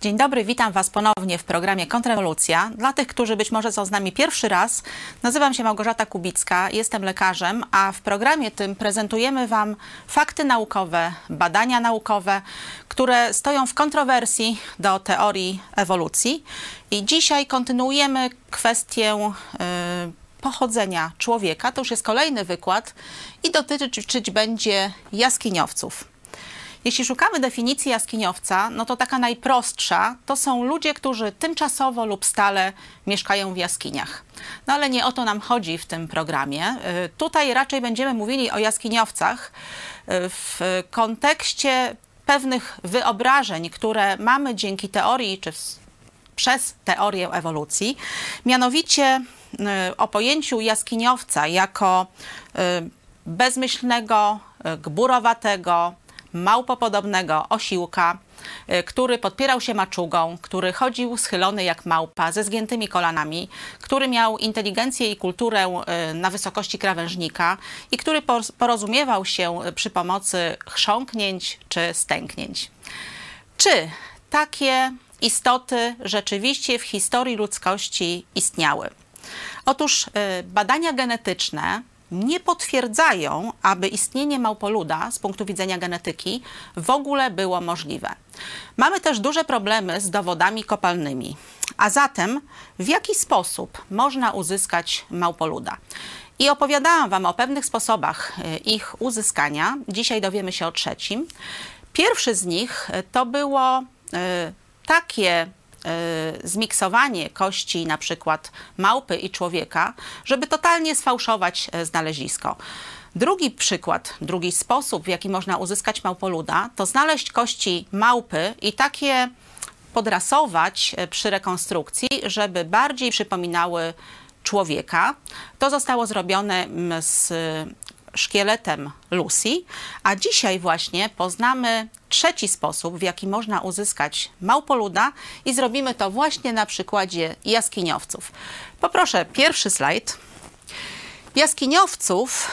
Dzień dobry, witam Was ponownie w programie Kontrrewolucja. Dla tych, którzy być może są z nami pierwszy raz, nazywam się Małgorzata Kubicka, jestem lekarzem, a w programie tym prezentujemy Wam fakty naukowe, badania naukowe, które stoją w kontrowersji do teorii ewolucji. I dzisiaj kontynuujemy kwestię yy, pochodzenia człowieka. To już jest kolejny wykład i dotyczyć będzie jaskiniowców. Jeśli szukamy definicji jaskiniowca, no to taka najprostsza to są ludzie, którzy tymczasowo lub stale mieszkają w jaskiniach. No ale nie o to nam chodzi w tym programie. Y, tutaj raczej będziemy mówili o jaskiniowcach y, w kontekście pewnych wyobrażeń, które mamy dzięki teorii czy przez teorię ewolucji. Mianowicie y, o pojęciu jaskiniowca jako bezmyślnego, gburowatego, małpopodobnego osiłka, y, który podpierał się maczugą, który chodził schylony jak małpa, ze zgiętymi kolanami, który miał inteligencję i kulturę y, na wysokości krawężnika i który porozumiewał się przy pomocy chrząknięć czy stęknięć. Czy takie istoty rzeczywiście w historii ludzkości istniały? Otóż y, badania genetyczne nie potwierdzają, aby istnienie małpoluda z punktu widzenia genetyki w ogóle było możliwe. Mamy też duże problemy z dowodami kopalnymi. A zatem w jaki sposób można uzyskać małpoluda? I opowiadałam Wam o pewnych sposobach e, ich uzyskania. Dzisiaj dowiemy się o trzecim. Pierwszy z nich e, to było e, takie zmiksowanie kości na przykład małpy i człowieka, żeby totalnie sfałszować e, znalezisko. Drugi przykład, drugi sposób, w jaki można uzyskać małpoluda, to znaleźć kości małpy i takie podrasować e, przy rekonstrukcji, żeby bardziej przypominały człowieka. To zostało zrobione z szkieletem Lucy, a dzisiaj właśnie poznamy trzeci sposób, w jaki można uzyskać małpoluda i zrobimy to właśnie na przykładzie jaskiniowców. Poproszę pierwszy slajd. Jaskiniowców,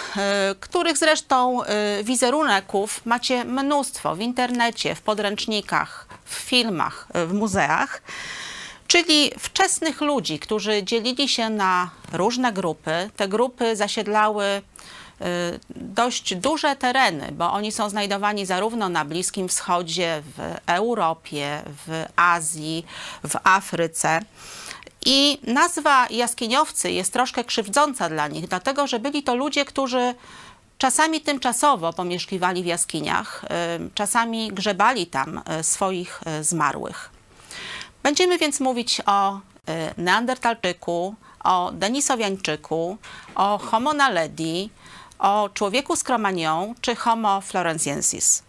y, których zresztą y, wizeruneków macie mnóstwo w internecie, w podręcznikach, w filmach, w muzeach czyli wczesnych ludzi, którzy dzielili się na różne grupy. Te grupy zasiedlały Y, dość duże tereny, bo oni są znajdowani zarówno na Bliskim Wschodzie, w Europie, w Azji, w Afryce. I nazwa jaskiniowcy jest troszkę krzywdząca dla nich, dlatego że byli to ludzie, którzy czasami tymczasowo pomieszkiwali w jaskiniach, y, czasami grzebali tam y, swoich zmarłych. Będziemy więc mówić o Neandertalczyku, o Denisowiańczyku, o Homo naledi, o człowieku z czy Homo floresiensis.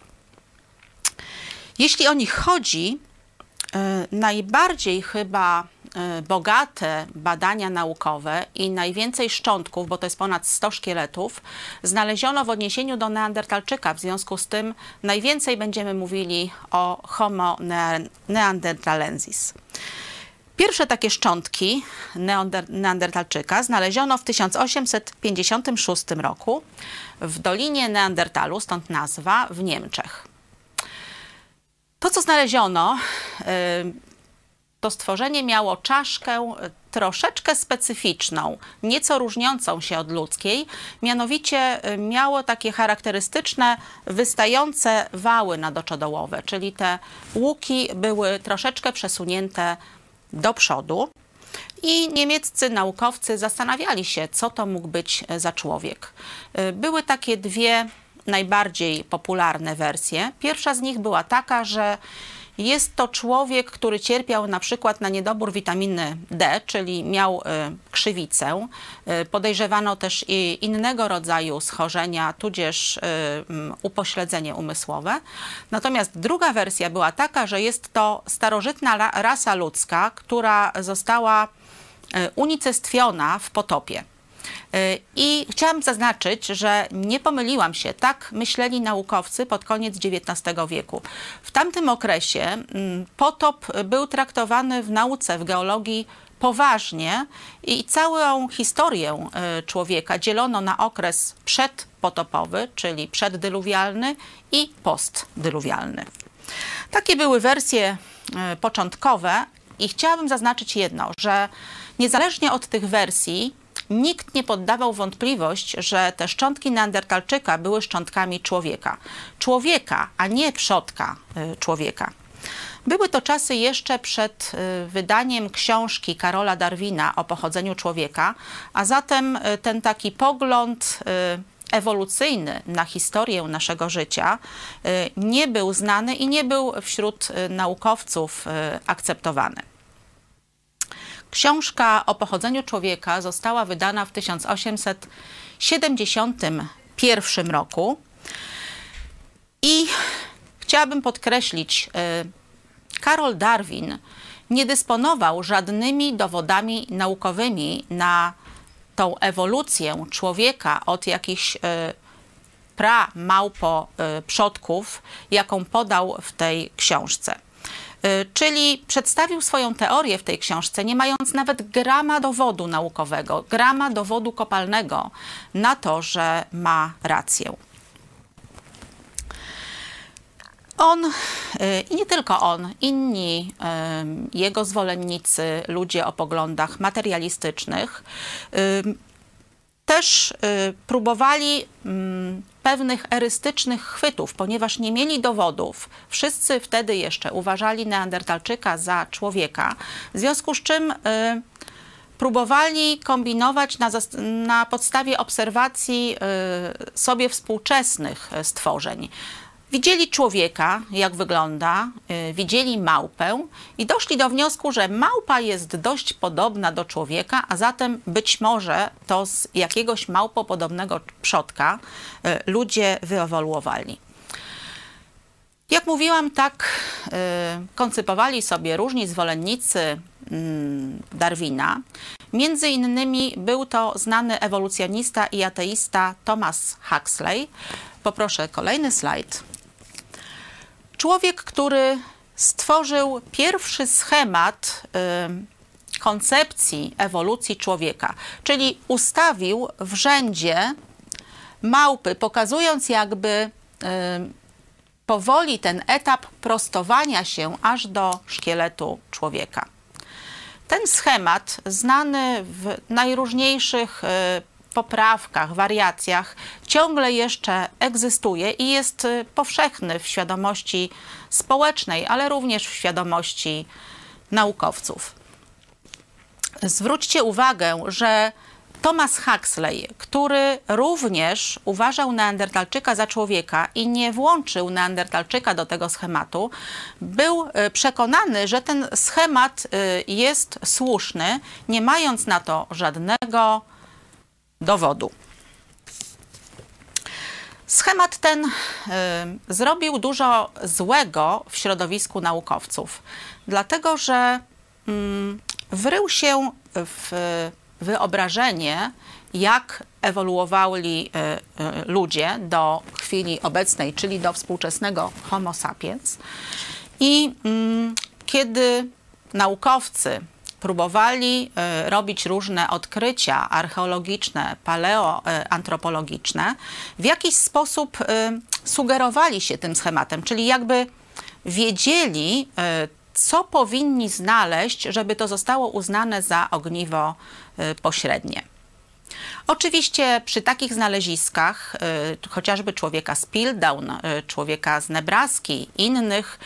Jeśli o nich chodzi, y, najbardziej chyba y, bogate badania naukowe i najwięcej szczątków, bo to jest ponad 100 szkieletów, znaleziono w odniesieniu do Neandertalczyka. W związku z tym najwięcej będziemy mówili o Homo neanderthalensis. Pierwsze takie szczątki neandertalczyka znaleziono w 1856 roku w Dolinie Neandertalu, stąd nazwa, w Niemczech. To, co znaleziono, y, to stworzenie miało czaszkę troszeczkę specyficzną, nieco różniącą się od ludzkiej, mianowicie y, miało takie charakterystyczne wystające wały nadoczodołowe, czyli te łuki były troszeczkę przesunięte do przodu. I niemieccy naukowcy zastanawiali się, co to mógł być za człowiek. Y, były takie dwie najbardziej popularne wersje. Pierwsza z nich była taka, że jest to człowiek, który cierpiał na przykład na niedobór witaminy D, czyli miał y, krzywicę. Y, podejrzewano też i innego rodzaju schorzenia, tudzież y, upośledzenie umysłowe. Natomiast druga wersja była taka, że jest to starożytna rasa ludzka, która została unicestwiona w potopie. Y, I chciałam zaznaczyć, że nie pomyliłam się. Tak myśleli naukowcy pod koniec XIX wieku. W tamtym okresie mm, potop był traktowany w nauce, w geologii poważnie i całą historię y, człowieka dzielono na okres przedpotopowy, czyli przeddyluwialny i postdyluwialny. Takie były wersje e, początkowe i chciałabym zaznaczyć jedno, że niezależnie od tych wersji nikt nie poddawał wątpliwość, że te szczątki Neandertalczyka były szczątkami człowieka. Człowieka, a nie przodka e, człowieka. Były to czasy jeszcze przed y, wydaniem książki Karola Darwina o pochodzeniu człowieka, a zatem y, ten taki pogląd y, ewolucyjny na historię naszego życia nie był znany i nie był wśród naukowców akceptowany. Książka o pochodzeniu człowieka została wydana w 1871 roku i chciałabym podkreślić Karol Darwin nie dysponował żadnymi dowodami naukowymi na tą ewolucję człowieka od jakichś y, pra małpo y, przodków, jaką podał w tej książce. Y, czyli przedstawił swoją teorię w tej książce, nie mając nawet grama dowodu naukowego, grama dowodu kopalnego na to, że ma rację. On y, i nie tylko on, inni y, jego zwolennicy, ludzie o poglądach materialistycznych, też próbowali mm, pewnych erystycznych chwytów, ponieważ nie mieli dowodów. Wszyscy wtedy jeszcze uważali Neandertalczyka za człowieka, w związku z czym próbowali kombinować na, na podstawie obserwacji sobie współczesnych stworzeń. Widzieli człowieka, jak wygląda, yy, widzieli małpę i doszli do wniosku, że małpa jest dość podobna do człowieka, a zatem być może to z jakiegoś małpopodobnego przodka yy, ludzie wyewoluowali. Jak mówiłam, tak yy, koncypowali sobie różni zwolennicy mm, Darwina. Między innymi był to znany ewolucjonista i ateista Thomas Huxley. Poproszę kolejny slajd. Człowiek, który stworzył pierwszy schemat y, koncepcji ewolucji człowieka, czyli ustawił w rzędzie małpy, pokazując jakby y, powoli ten etap prostowania się aż do szkieletu człowieka. Ten schemat, znany w najróżniejszych y, poprawkach, wariacjach ciągle jeszcze egzystuje i jest y, powszechny w świadomości społecznej, ale również w świadomości naukowców. Zwróćcie uwagę, że Thomas Huxley, który również uważał Neandertalczyka za człowieka i nie włączył Neandertalczyka do tego schematu, był y, przekonany, że ten schemat y, jest słuszny, nie mając na to żadnego dowodu. Schemat ten y, zrobił dużo złego w środowisku naukowców, dlatego że y, wrył się w wyobrażenie, jak ewoluowali y, y, ludzie do chwili obecnej, czyli do współczesnego Homo sapiens. I y, kiedy naukowcy próbowali e, robić różne odkrycia archeologiczne, paleoantropologiczne, w jakiś sposób e, sugerowali się tym schematem, czyli jakby wiedzieli, e, co powinni znaleźć, żeby to zostało uznane za ogniwo pośrednie. Oczywiście przy takich znaleziskach, chociażby człowieka z Pildown, człowieka z Nebraski, innych,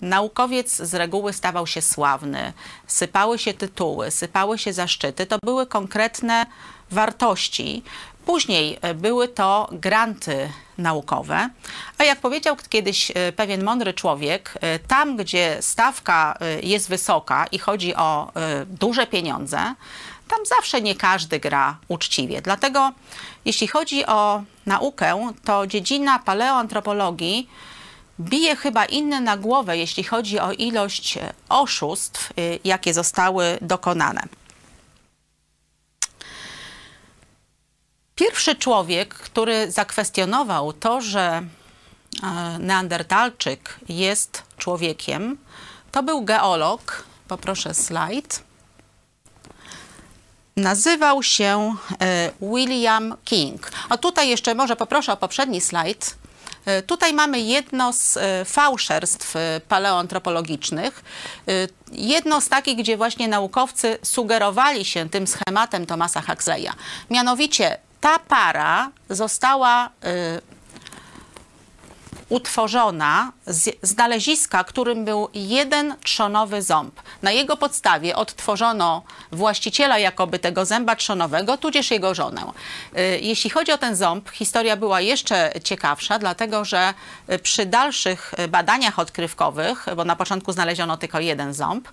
naukowiec z reguły stawał się sławny, sypały się tytuły, sypały się zaszczyty. To były konkretne wartości. Później e, były to granty naukowe, a jak powiedział kiedyś e, pewien mądry człowiek, e, tam gdzie stawka jest wysoka i chodzi o duże pieniądze, tam zawsze nie każdy gra uczciwie. Dlatego jeśli chodzi o naukę, to dziedzina paleoantropologii bije chyba inne na głowę, jeśli chodzi o ilość oszustw, y, jakie zostały dokonane. Pierwszy człowiek, który zakwestionował to, że e, Neandertalczyk jest człowiekiem, to był geolog. Poproszę slajd. Nazywał się e, William King. A tutaj jeszcze może poproszę o poprzedni slajd. E, tutaj mamy jedno z e, fałszerstw e, paleoantropologicznych. Jedno z takich, gdzie właśnie naukowcy sugerowali się tym schematem Thomasa Huxleya. Mianowicie ta para została utworzona z znaleziska, którym był jeden trzonowy ząb. Na jego podstawie odtworzono właściciela jakoby tego zęba trzonowego, tudzież jego żonę. Y, jeśli chodzi o ten ząb, historia była jeszcze ciekawsza, dlatego że y, przy dalszych y, badaniach odkrywkowych, bo na początku znaleziono tylko jeden ząb,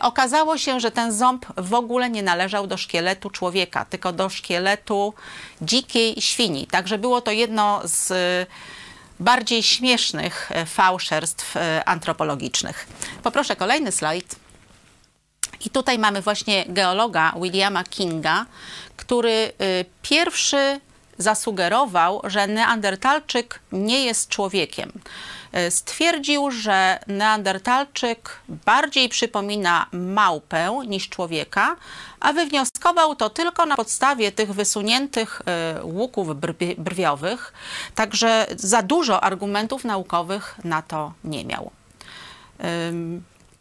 okazało się, że ten ząb w ogóle nie należał do szkieletu człowieka, tylko do szkieletu dzikiej świni. Także było to jedno z bardziej śmiesznych e, fałszerstw e, antropologicznych. Poproszę kolejny slajd. I tutaj mamy właśnie geologa Williama Kinga, który e, pierwszy zasugerował, że Neandertalczyk nie jest człowiekiem. E, stwierdził, że Neandertalczyk bardziej przypomina małpę niż człowieka, a wywnioskował to tylko na podstawie tych wysuniętych e, łuków brwiowych, także za dużo argumentów naukowych na to nie miał.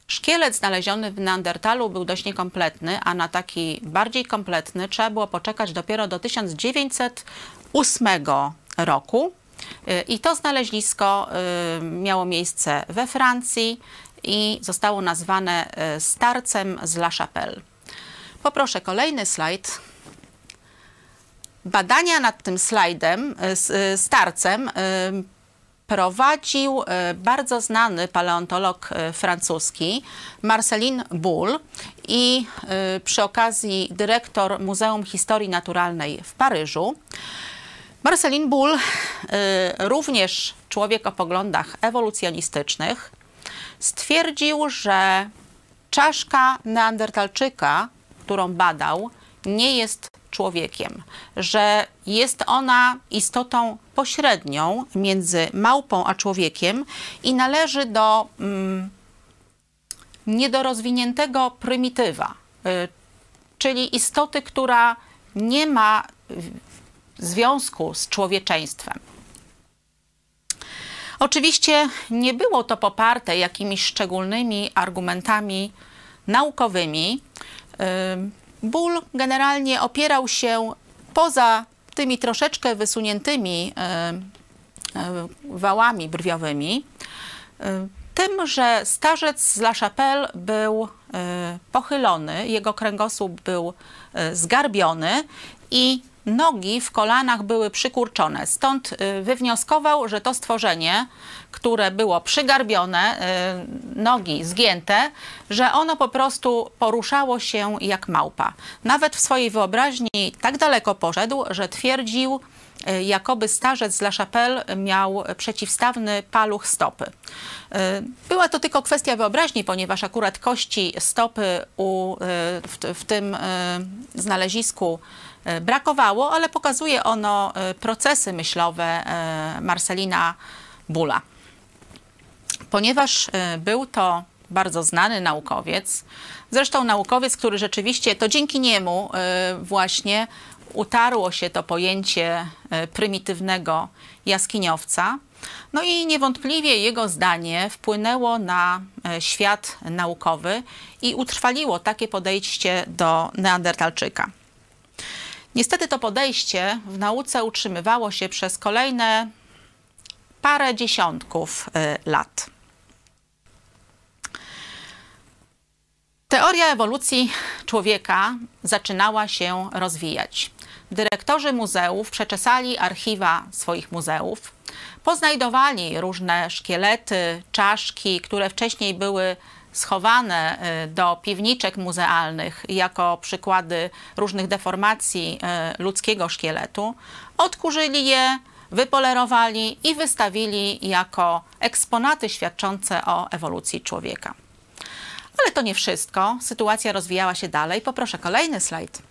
Szkielet znaleziony w Neandertalu był dość niekompletny, a na taki bardziej kompletny trzeba było poczekać dopiero do 1908 roku. I to znalezisko y, miało miejsce we Francji i zostało nazwane y, starcem z La Chapelle. Poproszę kolejny slajd. Badania nad tym slajdem, y, starcem, prowadził bardzo znany paleontolog francuski Marcelin Bull i przy okazji dyrektor Muzeum Historii Naturalnej w Paryżu. Marcelin Bull, y, również człowiek o poglądach ewolucjonistycznych, stwierdził, że czaszka Neandertalczyka, którą badał, nie jest człowiekiem, że jest ona istotą pośrednią między małpą a człowiekiem i należy do mm, niedorozwiniętego prymitywa, y, czyli istoty, która nie ma związku z człowieczeństwem. Oczywiście nie było to poparte jakimiś szczególnymi argumentami naukowymi. Ból generalnie opierał się poza tymi troszeczkę wysuniętymi wałami brwiowymi, tym, że starzec z La Chapelle był pochylony, jego kręgosłup był zgarbiony i nogi w kolanach były przykurczone. Stąd y, wywnioskował, że to stworzenie, które było przygarbione, y, nogi zgięte, że ono po prostu poruszało się jak małpa. Nawet w swojej wyobraźni tak daleko poszedł, że twierdził, y, jakoby starzec z La Chapelle miał przeciwstawny paluch stopy. Była to tylko kwestia wyobraźni, ponieważ akurat kości stopy u, w, w tym znalezisku brakowało, ale pokazuje ono e, procesy myślowe e, Marcelina Bula. Ponieważ był to bardzo znany naukowiec, zresztą naukowiec, który rzeczywiście, to dzięki niemu właśnie utarło się to pojęcie prymitywnego jaskiniowca. No i niewątpliwie jego zdanie wpłynęło na świat naukowy i utrwaliło takie podejście do Neandertalczyka. Niestety to podejście w nauce utrzymywało się przez kolejne parę dziesiątków y, lat. Teoria ewolucji człowieka zaczynała się rozwijać. Dyrektorzy muzeów przeczesali archiwa swoich muzeów, poznajdowali różne szkielety, czaszki, które wcześniej były schowane y, do piwniczek muzealnych jako przykłady różnych deformacji y, ludzkiego szkieletu, odkurzyli je, wypolerowali i wystawili jako eksponaty świadczące o ewolucji człowieka. Ale to nie wszystko. Sytuacja rozwijała się dalej. Poproszę kolejny slajd.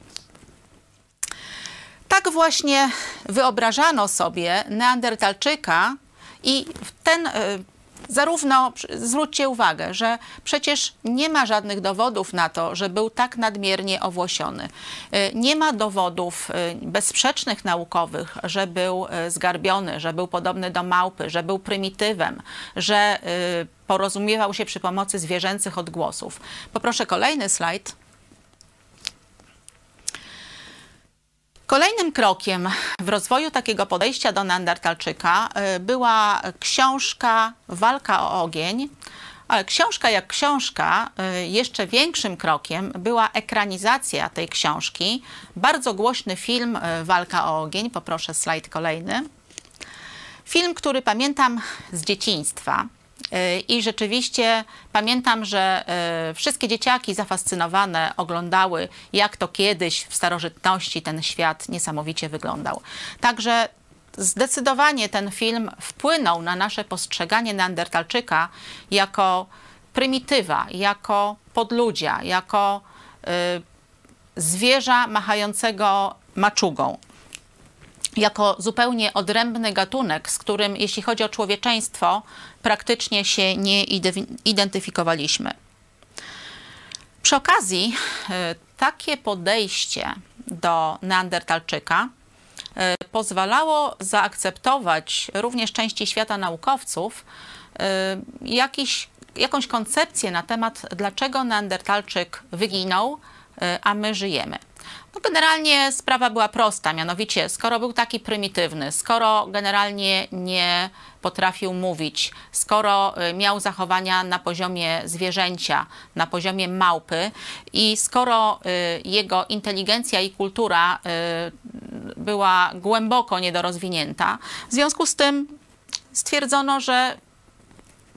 Tak właśnie wyobrażano sobie Neandertalczyka i ten y, Zarówno zwróćcie uwagę, że przecież nie ma żadnych dowodów na to, że był tak nadmiernie owłosiony. Y, nie ma dowodów y, bezsprzecznych naukowych, że był y, zgarbiony, że był podobny do małpy, że był prymitywem, że porozumiewał się przy pomocy zwierzęcych odgłosów. Poproszę kolejny slajd. Kolejnym krokiem w rozwoju takiego podejścia do Neandertalczyka y, była książka Walka o ogień. Ale książka jak książka, y, jeszcze większym krokiem była ekranizacja tej książki. Bardzo głośny film y, Walka o ogień. Poproszę slajd kolejny. Film, który pamiętam z dzieciństwa. Y, I rzeczywiście pamiętam, że y, wszystkie dzieciaki zafascynowane oglądały, jak to kiedyś w starożytności ten świat niesamowicie wyglądał. Także zdecydowanie ten film wpłynął na nasze postrzeganie Neandertalczyka jako prymitywa, jako podludzia, jako y, zwierza machającego maczugą jako zupełnie odrębny gatunek, z którym, jeśli chodzi o człowieczeństwo, praktycznie się nie identyfikowaliśmy. Przy okazji, e, takie podejście do Neandertalczyka e, pozwalało zaakceptować również części świata naukowców e, jakiś, jakąś koncepcję na temat, dlaczego Neandertalczyk wyginął, a my żyjemy. No generalnie sprawa była prosta, mianowicie skoro był taki prymitywny, skoro generalnie nie potrafił mówić, skoro y, miał zachowania na poziomie zwierzęcia, na poziomie małpy i skoro y, jego inteligencja i kultura y, była głęboko niedorozwinięta, w związku z tym stwierdzono, że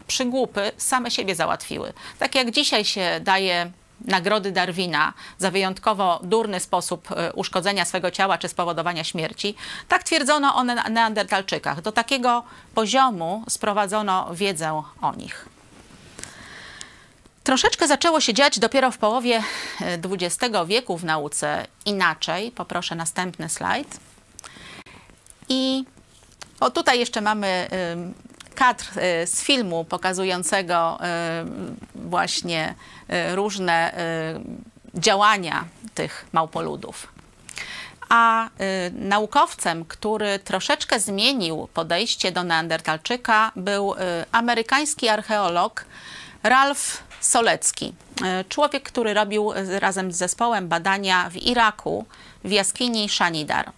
przygłupy same siebie załatwiły. Tak jak dzisiaj się daje nagrody Darwina za wyjątkowo durny sposób e, uszkodzenia swego ciała czy spowodowania śmierci. Tak twierdzono o neandertalczykach. Do takiego poziomu sprowadzono wiedzę o nich. Troszeczkę zaczęło się dziać dopiero w połowie XX e, wieku w nauce inaczej. Poproszę następny slajd. I o tutaj jeszcze mamy kadr e, z filmu pokazującego właśnie E, różne działania tych małpoludów. A naukowcem, który troszeczkę zmienił podejście do Neandertalczyka, był amerykański archeolog Ralph Solecki. Człowiek, który robił razem z zespołem badania w Iraku w jaskini Shanidar.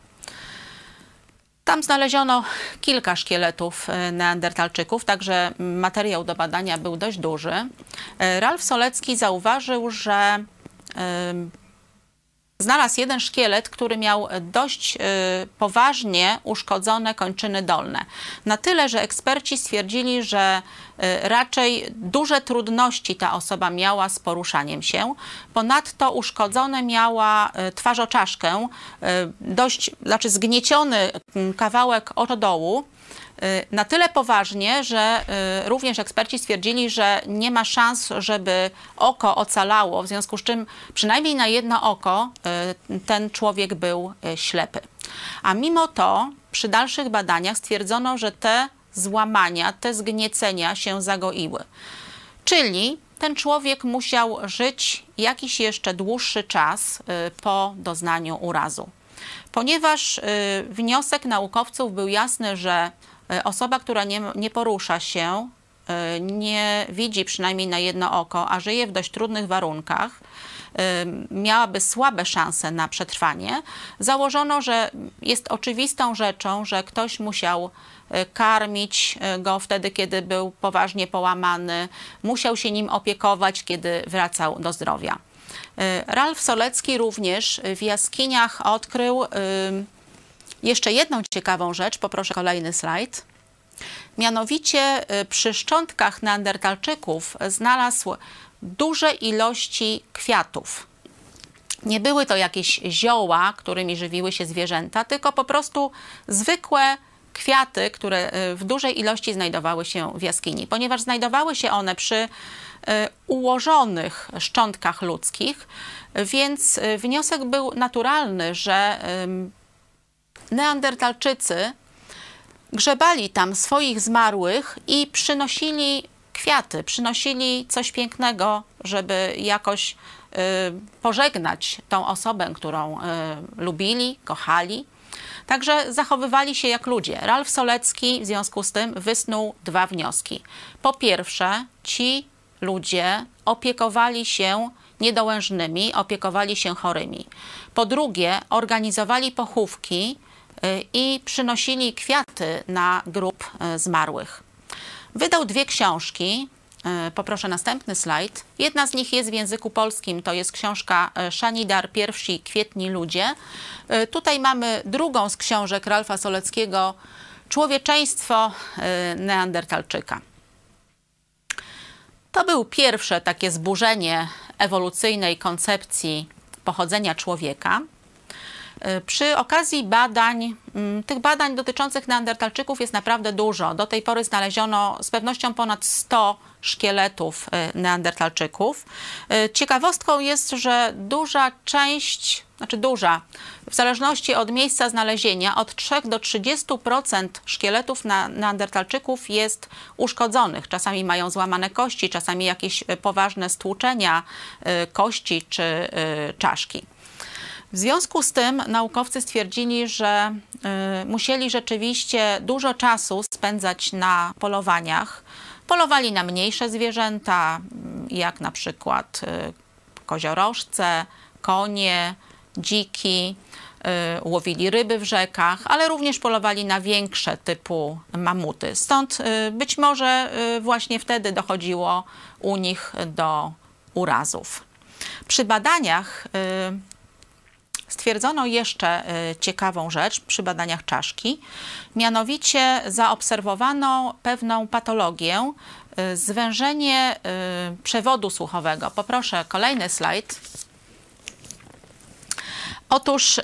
Tam znaleziono kilka szkieletów e, neandertalczyków, także materiał do badania był dość duży. E, Ralf Solecki zauważył, że znalazł jeden szkielet, który miał dość y, poważnie uszkodzone kończyny dolne. Na tyle, że eksperci stwierdzili, że y, raczej duże trudności ta osoba miała z poruszaniem się. Ponadto uszkodzone miała y, twarzoczaszkę, dość, znaczy zgnieciony mm, kawałek oczodołu, na tyle poważnie, że y, również eksperci stwierdzili, że nie ma szans, żeby oko ocalało, w związku z czym przynajmniej na jedno oko y, ten człowiek był ślepy. A mimo to przy dalszych badaniach stwierdzono, że te złamania, te zgniecenia się zagoiły. Czyli ten człowiek musiał żyć jakiś jeszcze dłuższy czas po doznaniu urazu. Ponieważ wniosek naukowców był jasny, że osoba, która nie, nie porusza się, e, nie widzi przynajmniej na jedno oko, a żyje w dość trudnych warunkach, e, miałaby słabe szanse na przetrwanie, założono, że jest oczywistą rzeczą, że ktoś musiał karmić go wtedy, kiedy był poważnie połamany, musiał się nim opiekować, kiedy wracał do zdrowia. Ralf Solecki również w jaskiniach odkrył jeszcze jedną ciekawą rzecz, poproszę kolejny slajd. Mianowicie y, przy szczątkach neandertalczyków znalazł duże ilości kwiatów. Nie były to jakieś zioła, którymi żywiły się zwierzęta, tylko po prostu zwykłe kwiaty, które y, w dużej ilości znajdowały się w jaskini. Ponieważ znajdowały się one przy y, ułożonych szczątkach ludzkich, więc wniosek był naturalny, że Neandertalczycy grzebali tam swoich zmarłych i przynosili kwiaty, przynosili coś pięknego, żeby jakoś y, pożegnać tą osobę, którą y, lubili, kochali. Także zachowywali się jak ludzie. Ralf Solecki w związku z tym wysnuł dwa wnioski. Po pierwsze, ci ludzie opiekowali się niedołężnymi, opiekowali się chorymi. Po drugie, organizowali pochówki i przynosili kwiaty na grób y, zmarłych. Wydał dwie książki. Y, poproszę następny slajd. Jedna z nich jest w języku polskim, to jest książka Szanidar Pierwsi Kwietni Ludzie. Tutaj mamy drugą z książek Ralfa Soleckiego Człowieczeństwo Neandertalczyka. To był pierwsze takie zburzenie ewolucyjnej koncepcji pochodzenia człowieka. Y, przy okazji badań, mm, tych badań dotyczących neandertalczyków jest naprawdę dużo. Do tej pory znaleziono z pewnością ponad 100 szkieletów y, neandertalczyków. Y, ciekawostką jest, że duża część, znaczy duża, w zależności od miejsca znalezienia, od 3 do 30% szkieletów neandertalczyków jest uszkodzonych. Czasami mają złamane kości, czasami jakieś poważne stłuczenia kości czy czaszki. W związku z tym naukowcy stwierdzili, że y, musieli rzeczywiście dużo czasu spędzać na polowaniach. Polowali na mniejsze zwierzęta, mm, jak na przykład y, koziorożce, konie, dziki, y, łowili ryby w rzekach, ale również polowali na większe typu mamuty. Stąd y, być może y, właśnie wtedy dochodziło u nich do urazów. Przy badaniach Stwierdzono jeszcze y, ciekawą rzecz przy badaniach czaszki, mianowicie zaobserwowano pewną patologię, y, zwężenie y, przewodu słuchowego. Poproszę kolejny slajd. Otóż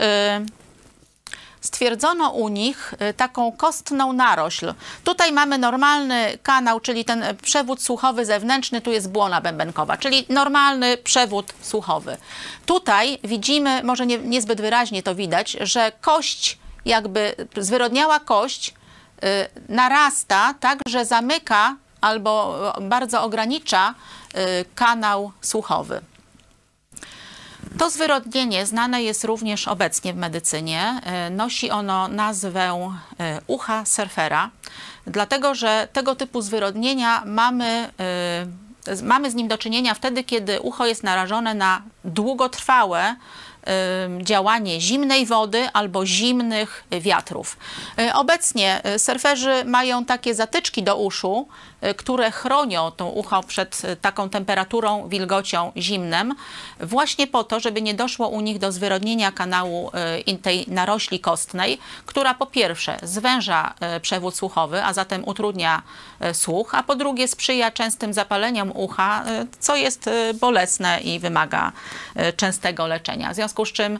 stwierdzono u nich y, taką kostną narośl. Tutaj mamy normalny kanał, czyli ten przewód słuchowy zewnętrzny, tu jest błona bębenkowa, czyli normalny przewód słuchowy. Tutaj widzimy, może nie, niezbyt wyraźnie to widać, że kość, jakby zwyrodniała kość, yy, narasta tak, że zamyka albo bardzo ogranicza kanał słuchowy. To zwyrodnienie znane jest również obecnie w medycynie. E, nosi ono nazwę e, ucha surfera, dlatego że tego typu zwyrodnienia mamy, e, mamy z nim do czynienia wtedy, kiedy ucho jest narażone na długotrwałe działanie zimnej wody albo zimnych wiatrów. Obecnie surferzy mają takie zatyczki do uszu, które chronią tą ucho przed y, taką temperaturą, wilgocią, zimnem, właśnie po to, żeby nie doszło u nich do zwyrodnienia kanału y, tej narośli kostnej, która po pierwsze zwęża przewód słuchowy, a zatem utrudnia słuch, a po drugie sprzyja częstym zapaleniom ucha, co jest bolesne i wymaga częstego leczenia. W związku z czym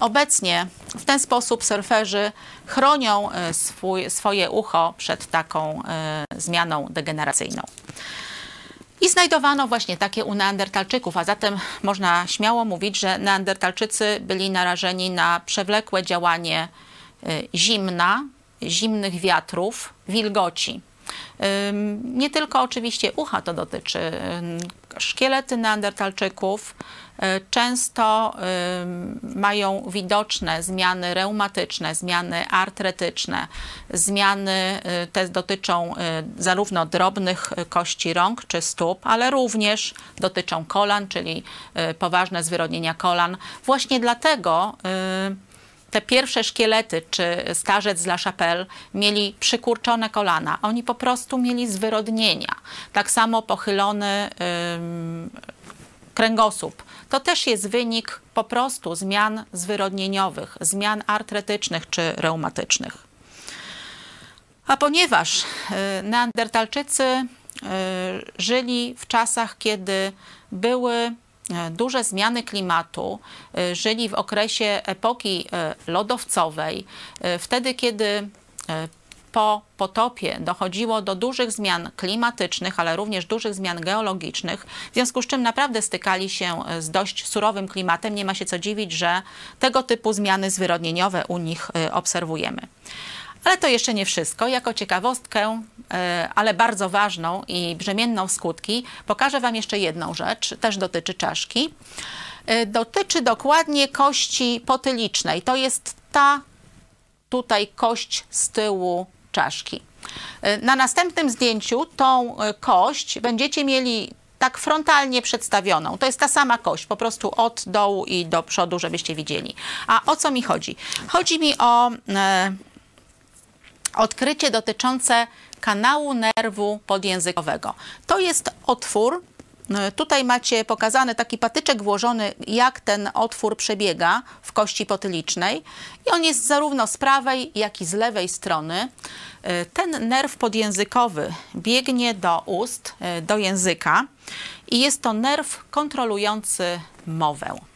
obecnie w ten sposób surferzy chronią swój, swoje ucho przed taką zmianą degeneracyjną generacyjną. I znajdowano właśnie takie u neandertalczyków, a zatem można śmiało mówić, że neandertalczycy byli narażeni na przewlekłe działanie y, zimna, zimnych wiatrów, wilgoci. Nie tylko oczywiście ucha to dotyczy. Szkielety neandertalczyków y, często mają widoczne zmiany reumatyczne, zmiany artretyczne, zmiany y, te dotyczą y, zarówno drobnych kości rąk czy stóp, ale również dotyczą kolan, czyli poważne zwyrodnienia kolan. Właśnie dlatego te pierwsze szkielety, czy starzec z La Chapelle, mieli przykurczone kolana. Oni po prostu mieli zwyrodnienia. Tak samo pochylony kręgosłup. To też jest wynik po prostu zmian zwyrodnieniowych, zmian artretycznych czy reumatycznych. A ponieważ y, neandertalczycy y, żyli w czasach, kiedy były E, duże zmiany klimatu, żyli w okresie epoki lodowcowej, wtedy kiedy po potopie dochodziło do dużych zmian klimatycznych, ale również dużych zmian geologicznych, w związku z czym naprawdę stykali się z dość surowym klimatem. Nie ma się co dziwić, że tego typu zmiany zwyrodnieniowe u nich obserwujemy. Ale to jeszcze nie wszystko. Jako ciekawostkę, e, ale bardzo ważną i brzemienną w skutki, pokażę Wam jeszcze jedną rzecz, też dotyczy czaszki. E, dotyczy dokładnie kości potylicznej. To jest ta tutaj kość z tyłu czaszki. E, na następnym zdjęciu tą kość będziecie mieli tak frontalnie przedstawioną. To jest ta sama kość, po prostu od dołu i do przodu, żebyście widzieli. A o co mi chodzi? Chodzi mi o e, odkrycie dotyczące kanału nerwu podjęzykowego. To jest otwór, e, Tutaj macie pokazany taki patyczek włożony, jak ten otwór przebiega w kości potylicznej. I on jest zarówno z prawej, jak i z lewej strony. E, ten nerw podjęzykowy biegnie do ust, e, do języka i jest to nerw kontrolujący mowę.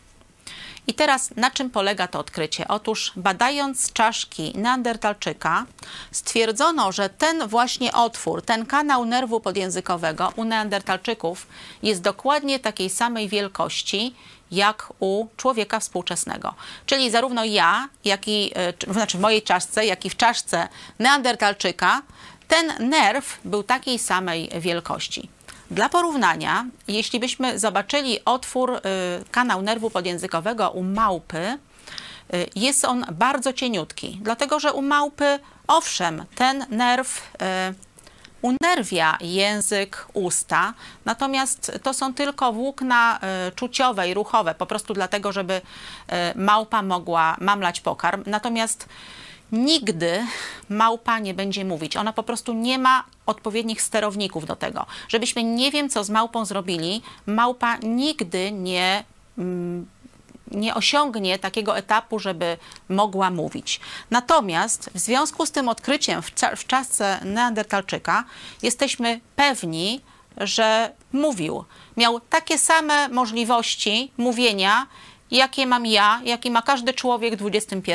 I teraz na czym polega to odkrycie? Otóż badając czaszki Neandertalczyka stwierdzono, że ten właśnie otwór, ten kanał nerwu podjęzykowego u Neandertalczyków jest dokładnie takiej samej wielkości jak u człowieka współczesnego. Czyli zarówno ja, jak i, e, znaczy w mojej czaszce, jak i w czaszce Neandertalczyka, ten nerw był takiej samej wielkości. Dla porównania, jeśli byśmy zobaczyli otwór, y, kanał nerwu podjęzykowego u małpy, y, jest on bardzo cieniutki, dlatego że u małpy, owszem, ten nerw y, unerwia język, usta, natomiast to są tylko włókna czuciowe i ruchowe, po prostu dlatego, żeby małpa mogła mamlać pokarm. Natomiast nigdy małpa nie będzie mówić. Ona po prostu nie ma odpowiednich sterowników do tego. Żebyśmy nie wiem, co z małpą zrobili, małpa nigdy nie. Mm, nie osiągnie takiego etapu, żeby mogła mówić. Natomiast w związku z tym odkryciem w, w Neandertalczyka jesteśmy pewni, że mówił. Miał takie same możliwości mówienia, jakie mam ja, jakie ma każdy człowiek w XXI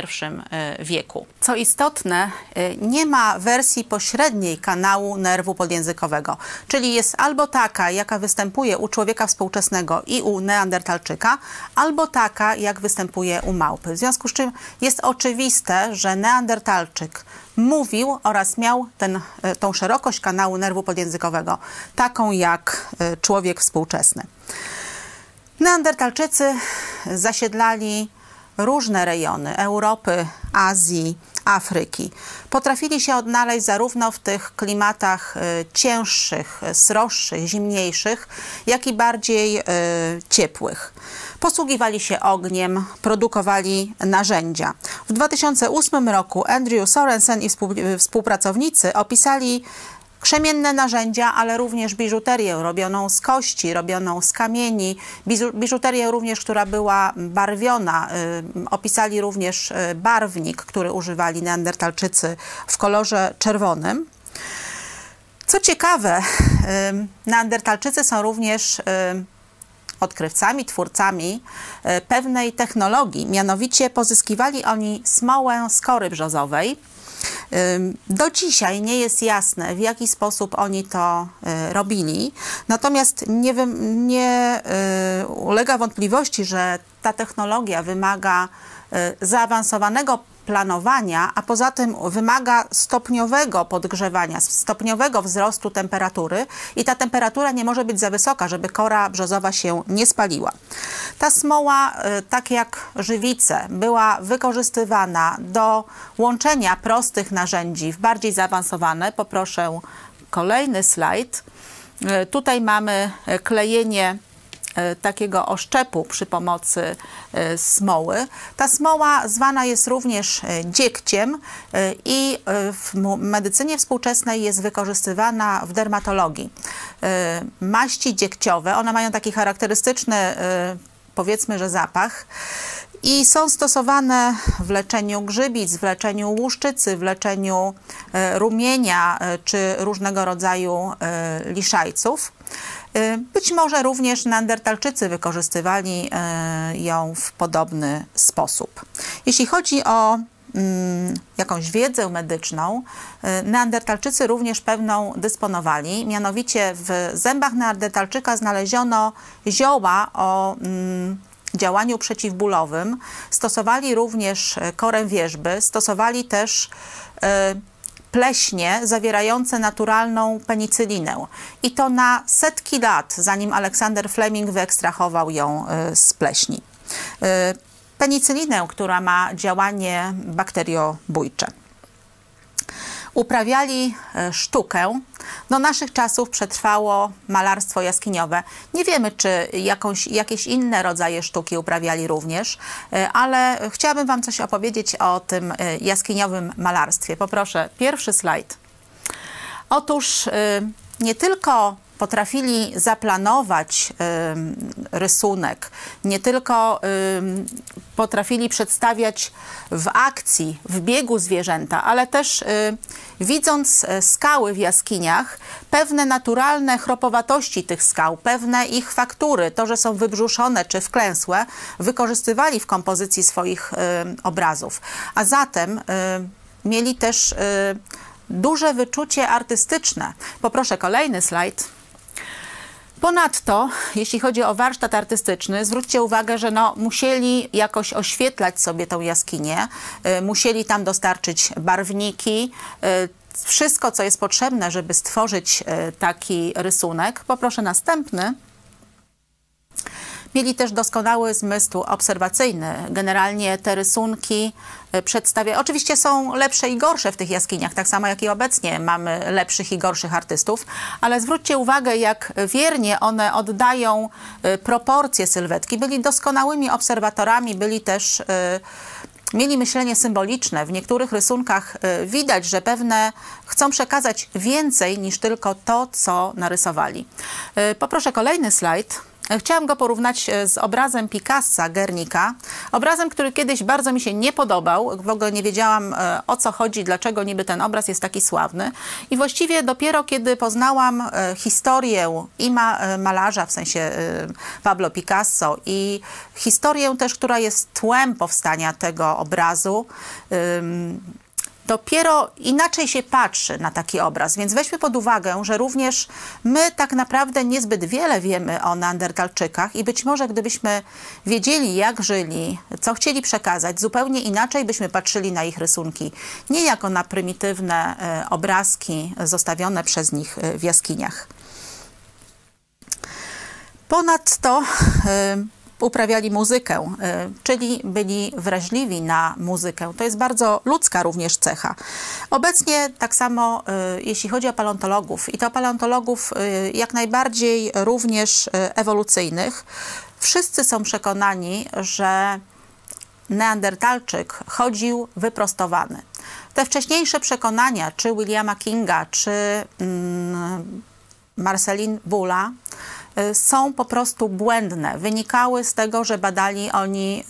e, wieku. Co istotne, e, nie ma wersji pośredniej kanału nerwu podjęzykowego, czyli jest albo taka, jaka występuje u człowieka współczesnego i u neandertalczyka, albo taka, jak występuje u małpy. W związku z czym jest oczywiste, że neandertalczyk mówił oraz miał ten, e, tą szerokość kanału nerwu podjęzykowego, taką jak człowiek współczesny. Neandertalczycy zasiedlali różne rejony Europy, Azji, Afryki. Potrafili się odnaleźć zarówno w tych klimatach y, cięższych, sroższych, zimniejszych, jak i bardziej y, ciepłych. Posługiwali się ogniem, produkowali narzędzia. W 2008 roku Andrew Sorensen i współpracownicy opisali krzemienne narzędzia, ale również biżuterię robioną z kości, robioną z kamieni, biżuterię również, która była barwiona. Y, opisali również y, barwnik, który używali neandertalczycy w kolorze czerwonym. Co ciekawe, y, neandertalczycy są również odkrywcami, twórcami pewnej technologii. Mianowicie pozyskiwali oni smołę z kory brzozowej, do dzisiaj nie jest jasne, w jaki sposób oni to y, robili, natomiast nie, nie y, ulega wątpliwości, że ta technologia wymaga y, zaawansowanego planowania, a poza tym wymaga stopniowego podgrzewania, stopniowego wzrostu temperatury i ta temperatura nie może być za wysoka, żeby kora brzozowa się nie spaliła. Ta smoła, y, tak jak żywice, była wykorzystywana do łączenia prostych narzędzi w bardziej zaawansowane. Poproszę kolejny slajd. Y, tutaj mamy klejenie E, takiego oszczepu przy pomocy e, smoły. Ta smoła zwana jest również e, dziekciem i w medycynie współczesnej jest wykorzystywana w dermatologii. Maści dziekciowe, one mają taki charakterystyczny, powiedzmy, że zapach i są stosowane w leczeniu grzybic, w leczeniu łuszczycy, w leczeniu rumienia czy różnego rodzaju liszajców. Y, być może również Neandertalczycy wykorzystywali y, ją w podobny sposób. Jeśli chodzi o mm, jakąś wiedzę medyczną, y, Neandertalczycy również pewną dysponowali. Mianowicie w zębach Neandertalczyka znaleziono zioła o mm, działaniu przeciwbólowym, stosowali również korę wierzby, stosowali też pleśnie zawierające naturalną penicylinę. I to na setki lat, zanim Aleksander Fleming wyekstrahował ją z pleśni penicylinę, która ma działanie bakteriobójcze. Uprawiali e, sztukę. Do naszych czasów przetrwało malarstwo jaskiniowe. Nie wiemy, czy jakąś, jakieś inne rodzaje sztuki uprawiali również, e, ale chciałabym Wam coś opowiedzieć o tym e, jaskiniowym malarstwie. Poproszę, pierwszy slajd. Otóż nie tylko potrafili zaplanować rysunek, nie tylko potrafili przedstawiać w akcji, w biegu zwierzęta, ale też y, widząc e, skały w jaskiniach, pewne naturalne chropowatości tych skał, pewne ich faktury, to, że są wybrzuszone czy wklęsłe, wykorzystywali w kompozycji swoich obrazów. A zatem y, mieli też y, duże wyczucie artystyczne. Poproszę kolejny slajd. Ponadto, jeśli chodzi o warsztat artystyczny, zwróćcie uwagę, że no, musieli jakoś oświetlać sobie tą jaskinię, y, musieli tam dostarczyć barwniki, y, wszystko, co jest potrzebne, żeby stworzyć y, taki rysunek. Poproszę następny. Mieli też doskonały zmysł obserwacyjny. Generalnie te rysunki e, przedstawia. Oczywiście są lepsze i gorsze w tych jaskiniach, tak samo jak i obecnie mamy lepszych i gorszych artystów, ale zwróćcie uwagę, jak wiernie one oddają e, proporcje sylwetki. Byli doskonałymi obserwatorami, byli też e, mieli myślenie symboliczne. W niektórych rysunkach widać, że pewne chcą przekazać więcej niż tylko to, co narysowali. Poproszę kolejny slajd. Chciałam go porównać e, z obrazem Picassa, Gernika. Obrazem, który kiedyś bardzo mi się nie podobał. W ogóle nie wiedziałam e, o co chodzi, dlaczego niby ten obraz jest taki sławny. I właściwie dopiero kiedy poznałam e, historię i malarza, w sensie Pablo Picasso, i historię też, która jest tłem powstania tego obrazu, dopiero inaczej się patrzy na taki obraz. Więc weźmy pod uwagę, że również my tak naprawdę niezbyt wiele wiemy o Neandertalczykach i być może gdybyśmy wiedzieli, jak żyli, co chcieli przekazać, zupełnie inaczej byśmy patrzyli na ich rysunki. Nie jako na prymitywne e, obrazki zostawione przez nich e, w jaskiniach. Ponadto e, uprawiali muzykę, y, czyli byli wrażliwi na muzykę. To jest bardzo ludzka również cecha. Obecnie tak samo, y, jeśli chodzi o paleontologów, i to paleontologów y, jak najbardziej również ewolucyjnych, wszyscy są przekonani, że Neandertalczyk chodził wyprostowany. Te wcześniejsze przekonania, czy Williama Kinga, czy mm, Marceline Bulla, Y, są po prostu błędne. Wynikały z tego, że badali oni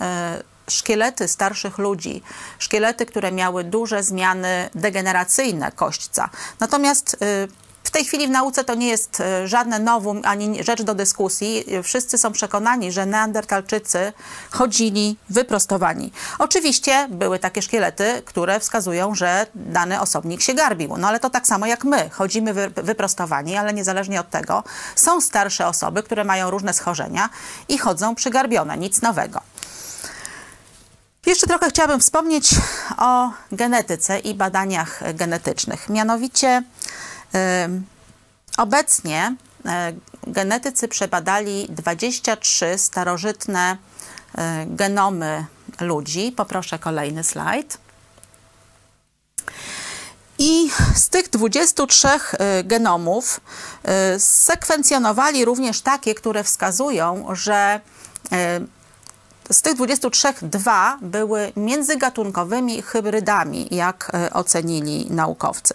y, szkielety starszych ludzi, szkielety, które miały duże zmiany degeneracyjne kośćca. Natomiast y, tej chwili w nauce to nie jest e, żadne nowum ani rzecz do dyskusji. Wszyscy są przekonani, że neandertalczycy chodzili wyprostowani. Oczywiście były takie szkielety, które wskazują, że dany osobnik się garbił. No ale to tak samo jak my. Chodzimy wyprostowani, ale niezależnie od tego są starsze osoby, które mają różne schorzenia i chodzą przygarbione. Nic nowego. Jeszcze trochę chciałabym wspomnieć o genetyce i badaniach genetycznych. Mianowicie Obecnie e, genetycy przebadali 23 starożytne e, genomy ludzi. Poproszę kolejny slajd. I z tych 23 e, genomów sekwencjonowali również takie, które wskazują, że z tych 23 dwa były międzygatunkowymi hybrydami, jak e, ocenili naukowcy.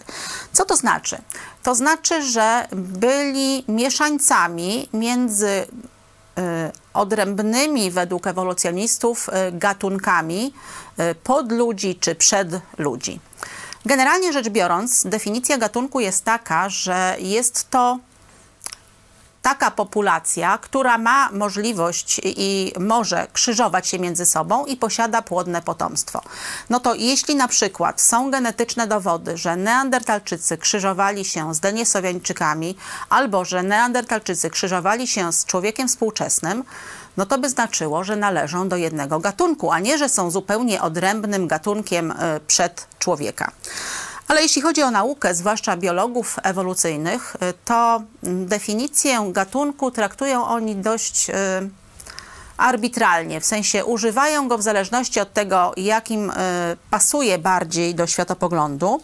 Co to znaczy? To znaczy, że byli mieszańcami między e, odrębnymi według ewolucjonistów e, gatunkami pod ludzi czy przed ludzi. Generalnie rzecz biorąc, definicja gatunku jest taka, że jest to taka populacja, która ma możliwość i może krzyżować się między sobą i posiada płodne potomstwo. No to jeśli na przykład są genetyczne dowody, że neandertalczycy krzyżowali się z denisowiańczykami albo że neandertalczycy krzyżowali się z człowiekiem współczesnym, no to by znaczyło, że należą do jednego gatunku, a nie, że są zupełnie odrębnym gatunkiem e, przed człowieka. Ale jeśli chodzi o naukę, zwłaszcza biologów ewolucyjnych, e, to definicję gatunku traktują oni dość arbitralnie, w sensie używają go w zależności od tego, jakim pasuje bardziej do światopoglądu,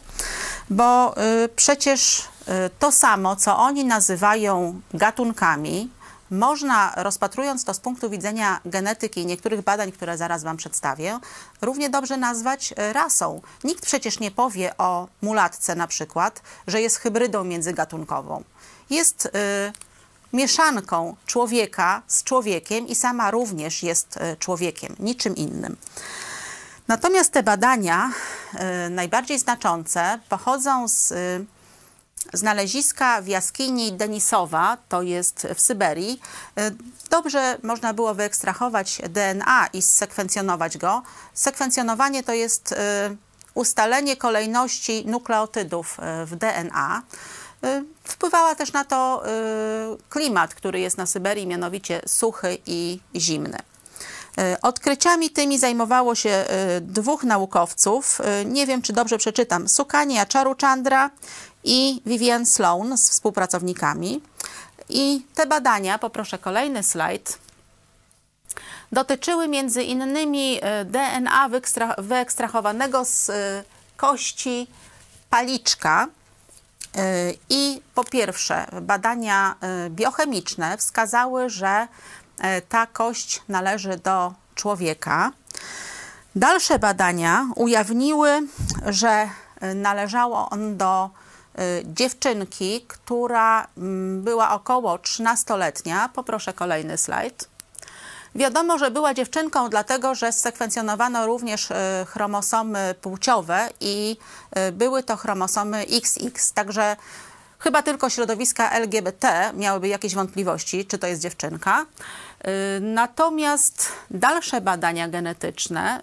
bo przecież to samo, co oni nazywają gatunkami, można, rozpatrując to z punktu widzenia genetyki i niektórych badań, które zaraz Wam przedstawię, równie dobrze nazwać e, rasą. Nikt przecież nie powie o mulatce na przykład, że jest hybrydą międzygatunkową. Jest y, mieszanką człowieka z człowiekiem i sama również jest y, człowiekiem, niczym innym. Natomiast te badania y, najbardziej znaczące pochodzą z znaleziska w jaskini Denisowa, to jest w Syberii. E, dobrze można było wyekstrahować DNA i sekwencjonować go. Sekwencjonowanie to jest e, ustalenie kolejności nukleotydów e, w DNA. Wpływała też na to klimat, który jest na Syberii, mianowicie suchy i zimny. Odkryciami tymi zajmowało się dwóch naukowców. Nie wiem, czy dobrze przeczytam. Sukania Chandra i Vivian Sloan z współpracownikami. I te badania, poproszę kolejny slajd, dotyczyły między innymi e, DNA wyekstrahowanego z e, kości paliczka. E, I po pierwsze, badania biochemiczne wskazały, że ta kość należy do człowieka. Dalsze badania ujawniły, że należało on do dziewczynki, która mm, była około 13-letnia. Poproszę kolejny slajd. Wiadomo, że była dziewczynką, dlatego że sekwencjonowano również y, chromosomy płciowe i y, były to chromosomy XX. Także chyba tylko środowiska LGBT miałyby jakieś wątpliwości, czy to jest dziewczynka. Y, natomiast dalsze badania genetyczne,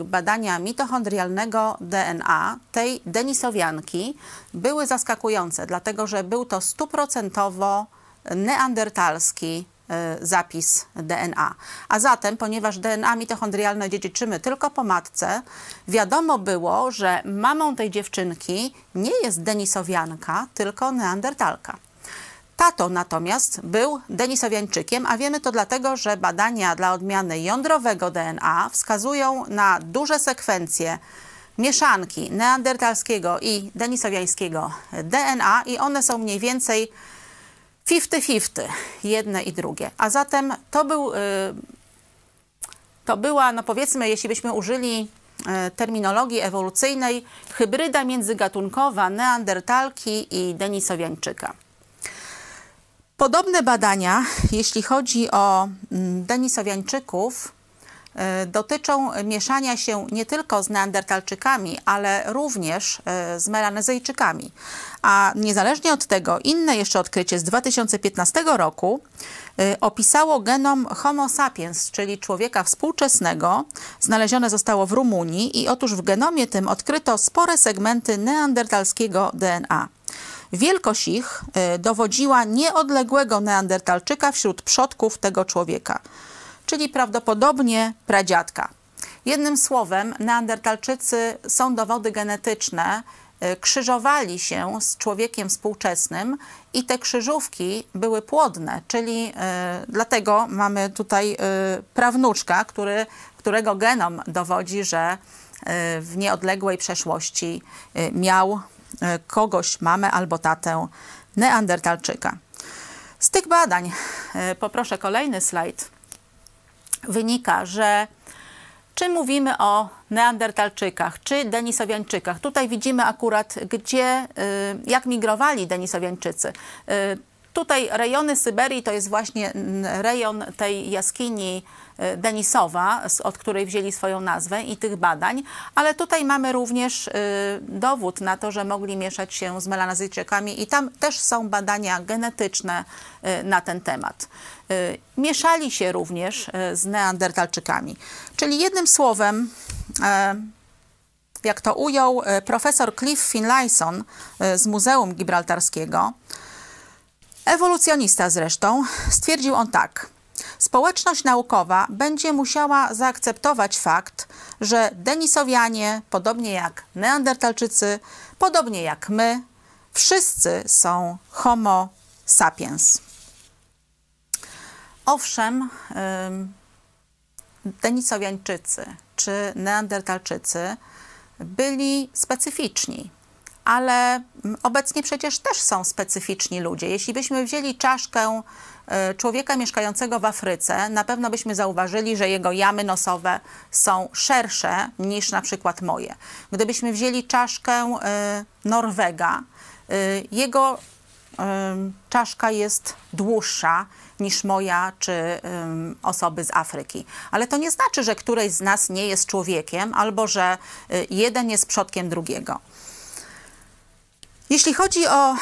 y, badania mitochondrialnego DNA tej denisowianki były zaskakujące, dlatego że był to stuprocentowo neandertalski y, zapis DNA. A zatem, ponieważ DNA mitochondrialne dziedziczymy tylko po matce, wiadomo było, że mamą tej dziewczynki nie jest denisowianka, tylko neandertalka. Tato natomiast był denisowiańczykiem, a wiemy to dlatego, że badania dla odmiany jądrowego DNA wskazują na duże sekwencje mieszanki neandertalskiego i denisowiańskiego DNA i one są mniej więcej 50-50, jedne i drugie. A zatem to był, y, to była, no powiedzmy, jeśli byśmy użyli y, terminologii ewolucyjnej, hybryda międzygatunkowa neandertalki i denisowiańczyka. Podobne badania, jeśli chodzi o mm, Denisowiańczyków, e, dotyczą mieszania się nie tylko z neandertalczykami, ale również e, z melanezyjczykami. A niezależnie od tego, inne jeszcze odkrycie z 2015 roku e, opisało genom Homo sapiens, czyli człowieka współczesnego. Znalezione zostało w Rumunii i otóż w genomie tym odkryto spore segmenty neandertalskiego DNA. Wielkość ich e, dowodziła nieodległego neandertalczyka wśród przodków tego człowieka, czyli prawdopodobnie pradziadka. Jednym słowem, neandertalczycy są dowody genetyczne, e, krzyżowali się z człowiekiem współczesnym i te krzyżówki były płodne, czyli y, dlatego mamy tutaj y, prawnuczka, który, którego genom dowodzi, że y, w nieodległej przeszłości miał E, kogoś, mamę albo tatę neandertalczyka. Z tych badań, e, poproszę kolejny slajd, wynika, że czy mówimy o neandertalczykach, czy denisowiańczykach, tutaj widzimy akurat, gdzie, e, jak migrowali denisowiańczycy. Tutaj rejony Syberii to jest właśnie rejon tej jaskini e, Denisowa, od której wzięli swoją nazwę i tych badań, ale tutaj mamy również e, dowód na to, że mogli mieszać się z melanozyjczykami i tam też są badania genetyczne e, na ten temat. Mieszali się również z neandertalczykami. Czyli jednym słowem, jak to ujął profesor Cliff Finlayson z Muzeum Gibraltarskiego, Ewolucjonista zresztą, stwierdził on tak. Społeczność naukowa będzie musiała zaakceptować fakt, że Denisowianie, podobnie jak Neandertalczycy, podobnie jak my, wszyscy są Homo sapiens. Owszem, Denisowiańczycy czy Neandertalczycy byli specyficzni, ale obecnie przecież też są specyficzni ludzie. Jeśli byśmy wzięli czaszkę e, człowieka mieszkającego w Afryce, na pewno byśmy zauważyli, że jego jamy nosowe są szersze niż na przykład moje. Gdybyśmy wzięli czaszkę e, Norwega, e, jego czaszka jest dłuższa niż moja czy um, osoby z Afryki. Ale to nie znaczy, że któreś z nas nie jest człowiekiem albo że jeden jest przodkiem drugiego. Jeśli chodzi o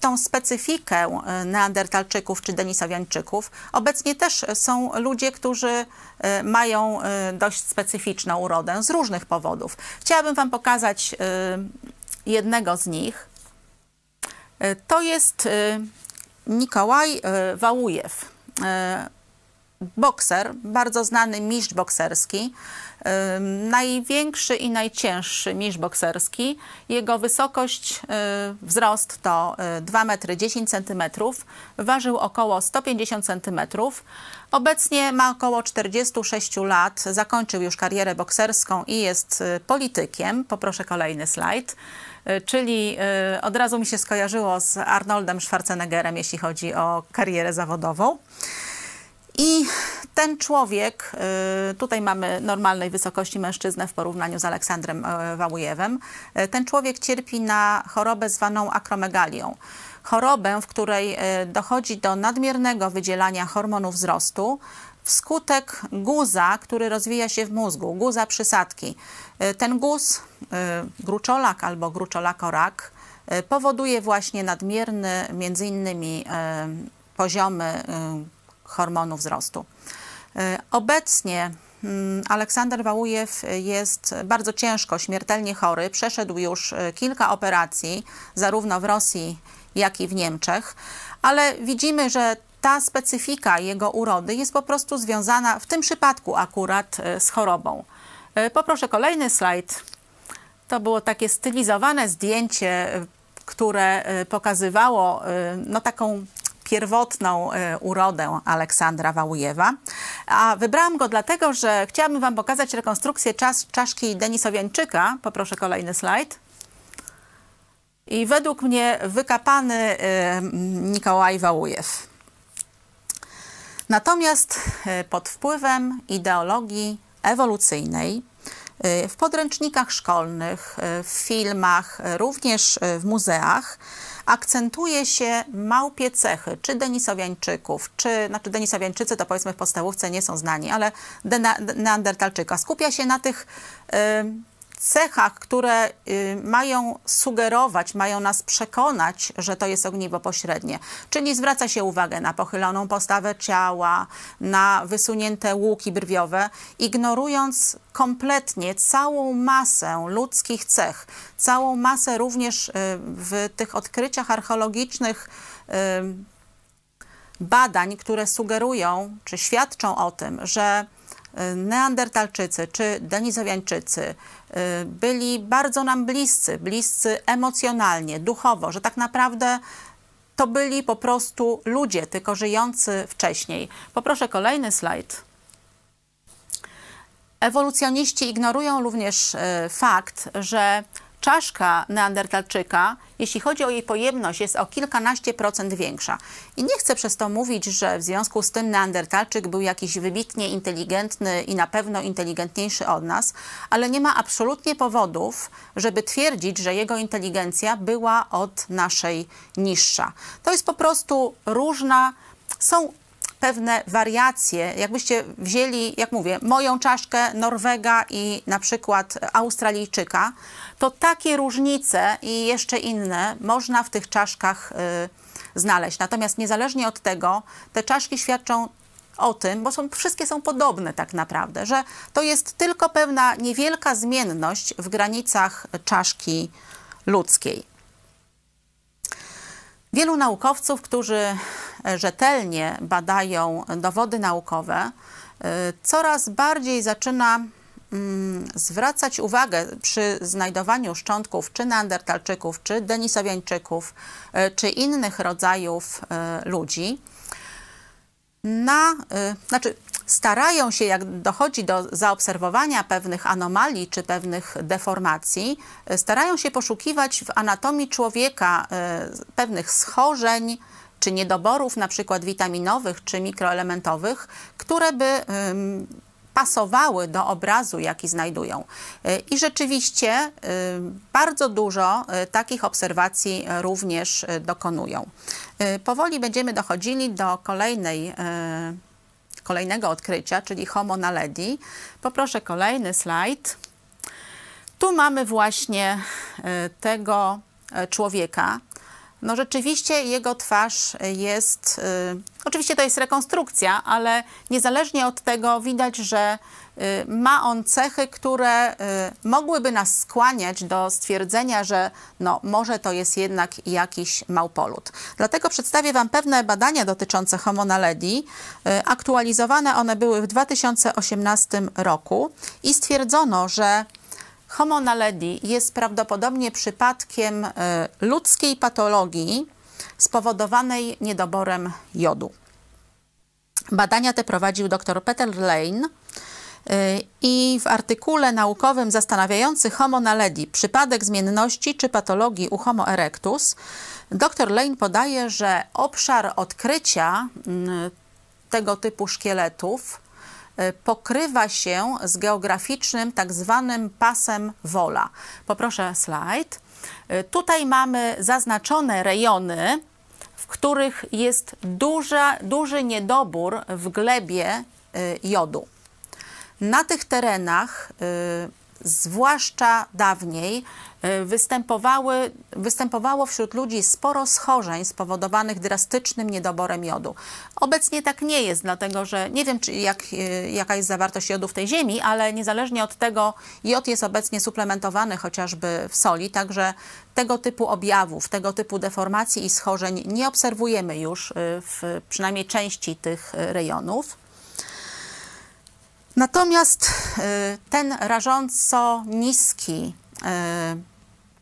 tą specyfikę y, neandertalczyków czy denisowiańczyków, obecnie też są ludzie, którzy y, mają dość specyficzną urodę z różnych powodów. Chciałabym Wam pokazać jednego z nich. To jest Nikołaj Wałujew, bokser, bardzo znany mistrz bokserski, największy i najcięższy mistrz bokserski. Jego wysokość, wzrost to 2 metry 10 cm, ważył około 150 cm. Obecnie ma około 46 lat, zakończył już karierę bokserską i jest politykiem. Poproszę kolejny slajd. Czyli od razu mi się skojarzyło z Arnoldem Schwarzeneggerem, jeśli chodzi o karierę zawodową. I ten człowiek, e, tutaj mamy normalnej wysokości mężczyznę w porównaniu z Aleksandrem Wałujewem, ten człowiek cierpi na chorobę zwaną akromegalią. Chorobę, w której dochodzi do nadmiernego wydzielania hormonów wzrostu, wskutek guza, który rozwija się w mózgu, guza przysadki. Ten guz, gruczolak albo gruczolakorak, powoduje właśnie nadmierny, między innymi poziomy hormonu wzrostu. Obecnie mm, Aleksander Wałujew jest bardzo ciężko, śmiertelnie chory. Przeszedł już kilka operacji, zarówno w Rosji, jak i w Niemczech, ale widzimy, że ta specyfika jego urody jest po prostu związana w tym przypadku akurat e, z chorobą. Poproszę kolejny slajd. To było takie stylizowane zdjęcie, które pokazywało no, taką pierwotną urodę Aleksandra Wałujewa. A wybrałam go dlatego, że chciałabym Wam pokazać rekonstrukcję czas, czaszki Denisowiańczyka. Poproszę kolejny slajd. I według mnie wykapany Nikołaj Wałujew. Natomiast e, pod wpływem ideologii ewolucyjnej e, w podręcznikach szkolnych, e, w filmach, również w muzeach akcentuje się małpie cechy, czy denisowiańczyków, czy, znaczy denisowiańczycy to powiedzmy w podstawówce nie są znani, ale neandertalczyka. Skupia się na tych cechach, które y, mają sugerować, mają nas przekonać, że to jest ogniwo pośrednie. Czyli zwraca się uwagę na pochyloną postawę ciała, na wysunięte łuki brwiowe, ignorując kompletnie całą masę ludzkich cech, całą masę również y, w tych odkryciach archeologicznych y, badań, które sugerują czy świadczą o tym, że Neandertalczycy czy Denizowiańczycy y, byli bardzo nam bliscy, bliscy emocjonalnie, duchowo, że tak naprawdę to byli po prostu ludzie, tylko żyjący wcześniej. Poproszę kolejny slajd. Ewolucjoniści ignorują również y, fakt, że czaszka neandertalczyka, jeśli chodzi o jej pojemność, jest o kilkanaście procent większa. I nie chcę przez to mówić, że w związku z tym neandertalczyk był jakiś wybitnie inteligentny i na pewno inteligentniejszy od nas, ale nie ma absolutnie powodów, żeby twierdzić, że jego inteligencja była od naszej niższa. To jest po prostu różna, są pewne wariacje. Jakbyście wzięli, jak mówię, moją czaszkę Norwega i na przykład Australijczyka, to takie różnice i jeszcze inne można w tych czaszkach y, znaleźć. Natomiast niezależnie od tego, te czaszki świadczą o tym, bo są, wszystkie są podobne tak naprawdę, że to jest tylko pewna niewielka zmienność w granicach czaszki ludzkiej. Wielu naukowców, którzy rzetelnie badają dowody naukowe, coraz bardziej zaczyna mm, zwracać uwagę przy znajdowaniu szczątków czy neandertalczyków, czy denisowiańczyków, czy innych rodzajów ludzi na, znaczy starają się, jak dochodzi do zaobserwowania pewnych anomalii czy pewnych deformacji, e, starają się poszukiwać w anatomii człowieka e, pewnych schorzeń czy niedoborów, na przykład witaminowych czy mikroelementowych, które by pasowały do obrazu, jaki znajdują. E, I rzeczywiście bardzo dużo takich obserwacji również dokonują. Powoli będziemy dochodzili do kolejnej kolejnego odkrycia, czyli Homo naledi. Poproszę kolejny slajd. Tu mamy właśnie e, tego e, człowieka. No rzeczywiście jego twarz jest, y, oczywiście to jest rekonstrukcja, ale niezależnie od tego widać, że ma on cechy, które y, mogłyby nas skłaniać do stwierdzenia, że no, może to jest jednak jakiś małpolud. Dlatego przedstawię Wam pewne badania dotyczące Homo naledi. Aktualizowane one były w 2018 roku i stwierdzono, że Homo naledi jest prawdopodobnie przypadkiem ludzkiej patologii spowodowanej niedoborem jodu. Badania te prowadził dr Peter Lane i w artykule naukowym zastanawiający Homo naledi przypadek zmienności czy patologii u Homo erectus dr Lane podaje, że obszar odkrycia tego typu szkieletów E, pokrywa się z geograficznym tak zwanym pasem Wola. Poproszę slajd. E, tutaj mamy zaznaczone rejony, w których jest duża, duży niedobór w glebie jodu. Na tych terenach zwłaszcza dawniej, e, występowały, występowało wśród ludzi sporo schorzeń spowodowanych drastycznym niedoborem jodu. Obecnie tak nie jest, dlatego że nie wiem, czy jak, e, jaka jest zawartość jodu w tej ziemi, ale niezależnie od tego, jod jest obecnie suplementowany chociażby w soli, także tego typu objawów, tego typu deformacji i schorzeń nie obserwujemy już w przynajmniej części tych rejonów. Natomiast y, ten rażąco niski y,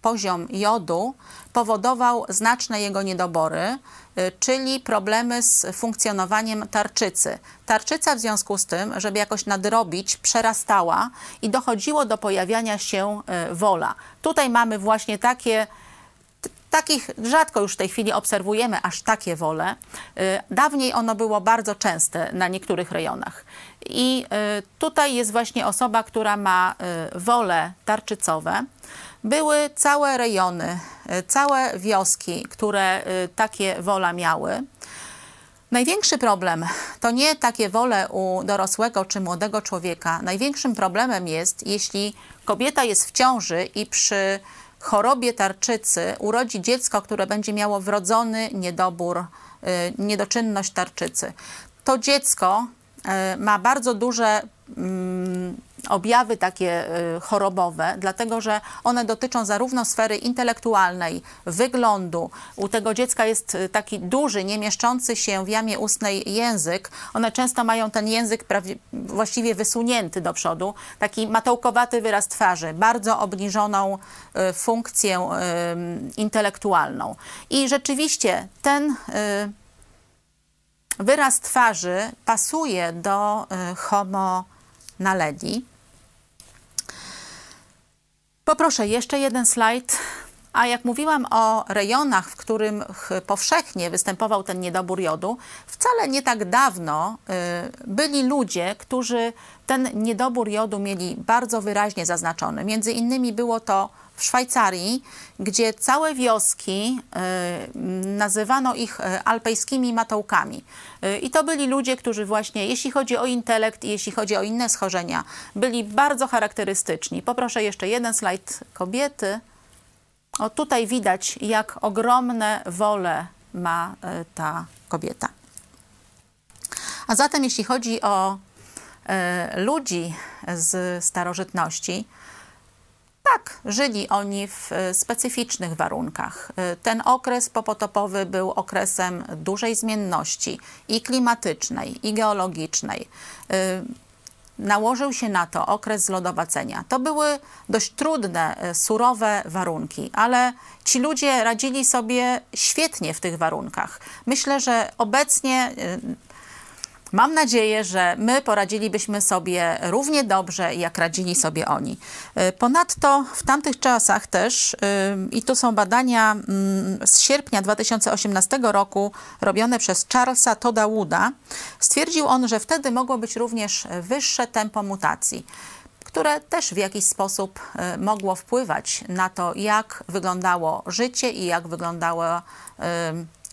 poziom jodu powodował znaczne jego niedobory, y, czyli problemy z funkcjonowaniem tarczycy. Tarczyca w związku z tym, żeby jakoś nadrobić, przerastała i dochodziło do pojawiania się wola. Tutaj mamy właśnie takie Takich rzadko już w tej chwili obserwujemy aż takie wole. Dawniej ono było bardzo częste na niektórych rejonach. I y, tutaj jest właśnie osoba, która ma y, wolę tarczycowe. Były całe rejony, y, całe wioski, które takie wola miały. Największy problem to nie takie wole u dorosłego czy młodego człowieka. Największym problemem jest, jeśli kobieta jest w ciąży i przy chorobie tarczycy urodzi dziecko, które będzie miało wrodzony niedobór, niedoczynność tarczycy. To dziecko ma bardzo duże mm, objawy takie e, chorobowe, dlatego że one dotyczą zarówno sfery intelektualnej, wyglądu. U tego dziecka jest e, taki duży, nie mieszczący się w jamie ustnej język. One często mają ten język właściwie wysunięty do przodu, taki matołkowaty wyraz twarzy, bardzo obniżoną funkcję intelektualną. I rzeczywiście ten wyraz twarzy pasuje do y, homo naledi. Poproszę jeszcze jeden slajd. A jak mówiłam o rejonach, w którym powszechnie występował ten niedobór jodu, wcale nie tak dawno y, byli ludzie, którzy ten niedobór jodu mieli bardzo wyraźnie zaznaczony. Między innymi było to w Szwajcarii, gdzie całe wioski y, nazywano ich y, alpejskimi matołkami. Y, I to byli ludzie, którzy właśnie, jeśli chodzi o intelekt i jeśli chodzi o inne schorzenia, byli bardzo charakterystyczni. Poproszę jeszcze jeden slajd kobiety. O tutaj widać, jak ogromne wole ma ta kobieta. A zatem, jeśli chodzi o ludzi z starożytności, Tak, żyli oni w e, specyficznych warunkach. E, ten okres popotopowy był okresem dużej zmienności i klimatycznej, i geologicznej. E, nałożył się na to okres zlodowacenia. To były dość trudne, surowe warunki, ale ci ludzie radzili sobie świetnie w tych warunkach. Myślę, że obecnie Mam nadzieję, że my poradzilibyśmy sobie równie dobrze, jak radzili sobie oni. Y, ponadto w tamtych czasach też, y, i tu są badania mm, z sierpnia 2018 roku robione przez Charlesa Toda Wooda, stwierdził on, że wtedy mogło być również wyższe tempo mutacji które też w jakiś sposób y, mogło wpływać na to, jak wyglądało życie i jak wyglądało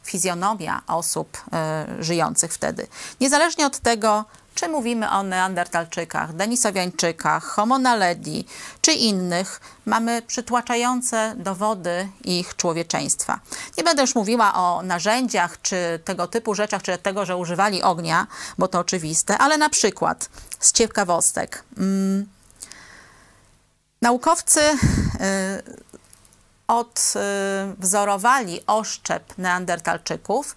fizjonomia osób e, żyjących wtedy. Niezależnie od tego, czy mówimy o Neandertalczykach, Denisowiańczykach, Homo naledi czy innych, mamy przytłaczające dowody ich człowieczeństwa. Nie będę już mówiła o narzędziach czy tego typu rzeczach, czy tego, że używali ognia, bo to oczywiste, ale na przykład z ciekawostek. Mm, naukowcy y, odwzorowali oszczep neandertalczyków,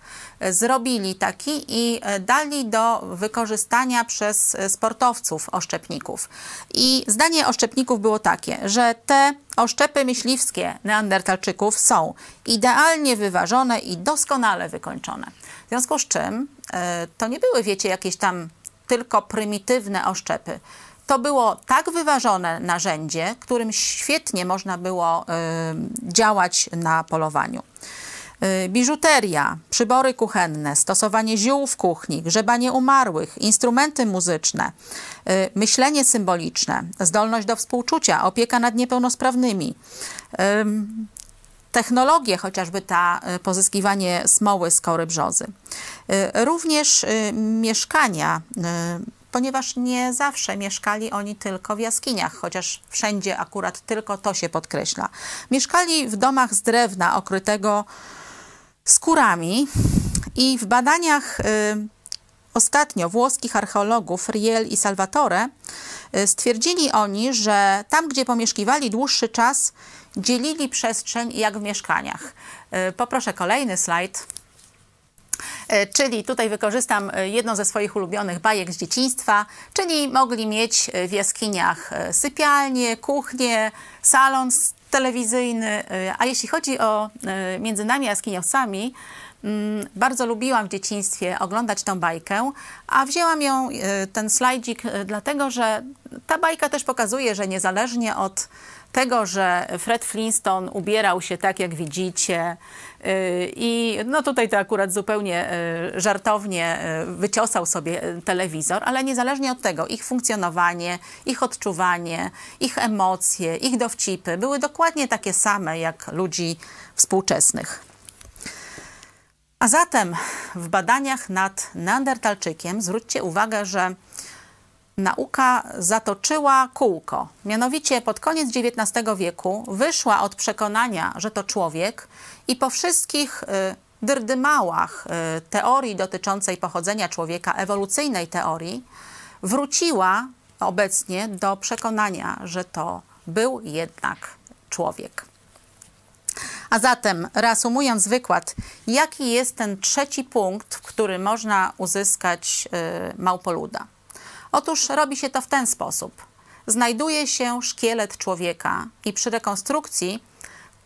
zrobili taki i dali do wykorzystania przez sportowców oszczepników. I zdanie oszczepników było takie, że te oszczepy myśliwskie neandertalczyków są idealnie wyważone i doskonale wykończone. W związku z czym e, to nie były, wiecie, jakieś tam tylko prymitywne oszczepy to było tak wyważone narzędzie, którym świetnie można było y, działać na polowaniu. Y, biżuteria, przybory kuchenne, stosowanie ziół w kuchni, grzebanie umarłych, instrumenty muzyczne, y, myślenie symboliczne, zdolność do współczucia, opieka nad niepełnosprawnymi, technologie, chociażby ta pozyskiwanie smoły z kory brzozy. Również mieszkania ponieważ nie zawsze mieszkali oni tylko w jaskiniach, chociaż wszędzie akurat tylko to się podkreśla. Mieszkali w domach z drewna okrytego skórami i w badaniach y, ostatnio włoskich archeologów Riel i Salvatore y, stwierdzili oni, że tam, gdzie pomieszkiwali dłuższy czas, dzielili przestrzeń jak w mieszkaniach. Y, poproszę kolejny slajd. E, czyli tutaj wykorzystam e, jedną ze swoich ulubionych bajek z dzieciństwa, czyli mogli mieć e, w jaskiniach sypialnię, kuchnię, salon telewizyjny, a jeśli chodzi o między nami jaskiniowcami, mm, bardzo lubiłam w dzieciństwie oglądać tą bajkę, a wzięłam ją, ten slajdzik, dlatego że ta bajka też pokazuje, że niezależnie od tego, że Fred Flintstone ubierał się tak, jak widzicie, i no tutaj to akurat zupełnie y, żartownie y, wyciosał sobie telewizor, ale niezależnie od tego, ich funkcjonowanie, ich odczuwanie, ich emocje, ich dowcipy były dokładnie takie same jak ludzi współczesnych. A zatem w badaniach nad Neandertalczykiem zwróćcie uwagę, że nauka zatoczyła kółko. Mianowicie pod koniec XIX wieku wyszła od przekonania, że to człowiek i po wszystkich y, dyrdymałach y, teorii dotyczącej pochodzenia człowieka, ewolucyjnej teorii, wróciła obecnie do przekonania, że to był jednak człowiek. A zatem, reasumując wykład, jaki jest ten trzeci punkt, w który można uzyskać y, małpoluda? Otóż robi się to w ten sposób. Znajduje się szkielet człowieka i przy rekonstrukcji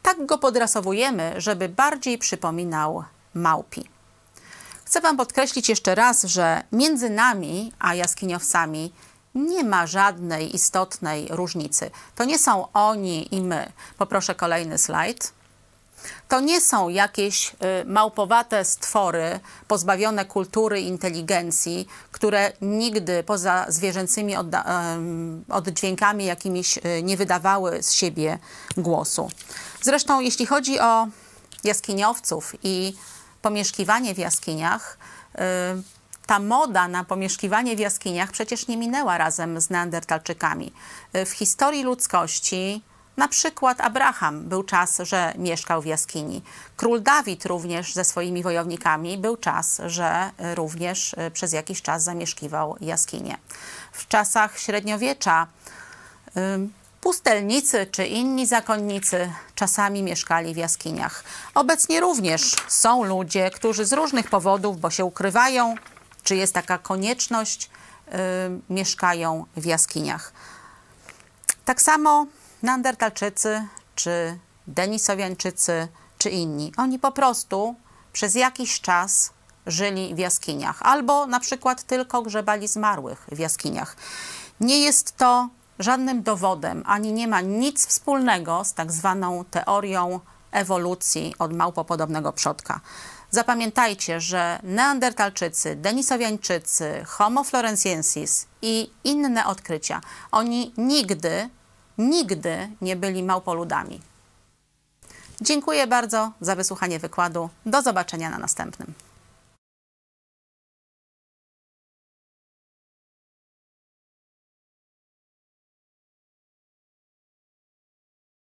tak go podrasowujemy, żeby bardziej przypominał małpi. Chcę Wam podkreślić jeszcze raz, że między nami a jaskiniowcami nie ma żadnej istotnej różnicy. To nie są oni i my. Poproszę kolejny slajd. To nie są jakieś y, małpowate stwory pozbawione kultury inteligencji, które nigdy poza zwierzęcymi oddźwiękami jakimiś y, nie wydawały z siebie głosu. Zresztą jeśli chodzi o jaskiniowców i pomieszkiwanie w jaskiniach, y, ta moda na pomieszkiwanie w jaskiniach przecież nie minęła razem z Neandertalczykami. W historii ludzkości na przykład Abraham był czas, że mieszkał w jaskini. Król Dawid również ze swoimi wojownikami był czas, że również y, przez jakiś czas zamieszkiwał jaskinie. W czasach średniowiecza Pustelnicy czy inni zakonnicy czasami mieszkali w jaskiniach. Obecnie również są ludzie, którzy z różnych powodów, bo się ukrywają, czy jest taka konieczność, y, mieszkają w jaskiniach. Tak samo Neandertalczycy, czy Denisowiańczycy, czy inni. Oni po prostu przez jakiś czas żyli w jaskiniach, albo na przykład tylko grzebali zmarłych w jaskiniach. Nie jest to żadnym dowodem, ani nie ma nic wspólnego z tak zwaną teorią ewolucji od małpopodobnego przodka. Zapamiętajcie, że Neandertalczycy, Denisowiańczycy, Homo floresiensis i inne odkrycia, oni nigdy, nigdy nie byli małpoludami. Dziękuję bardzo za wysłuchanie wykładu. Do zobaczenia na następnym.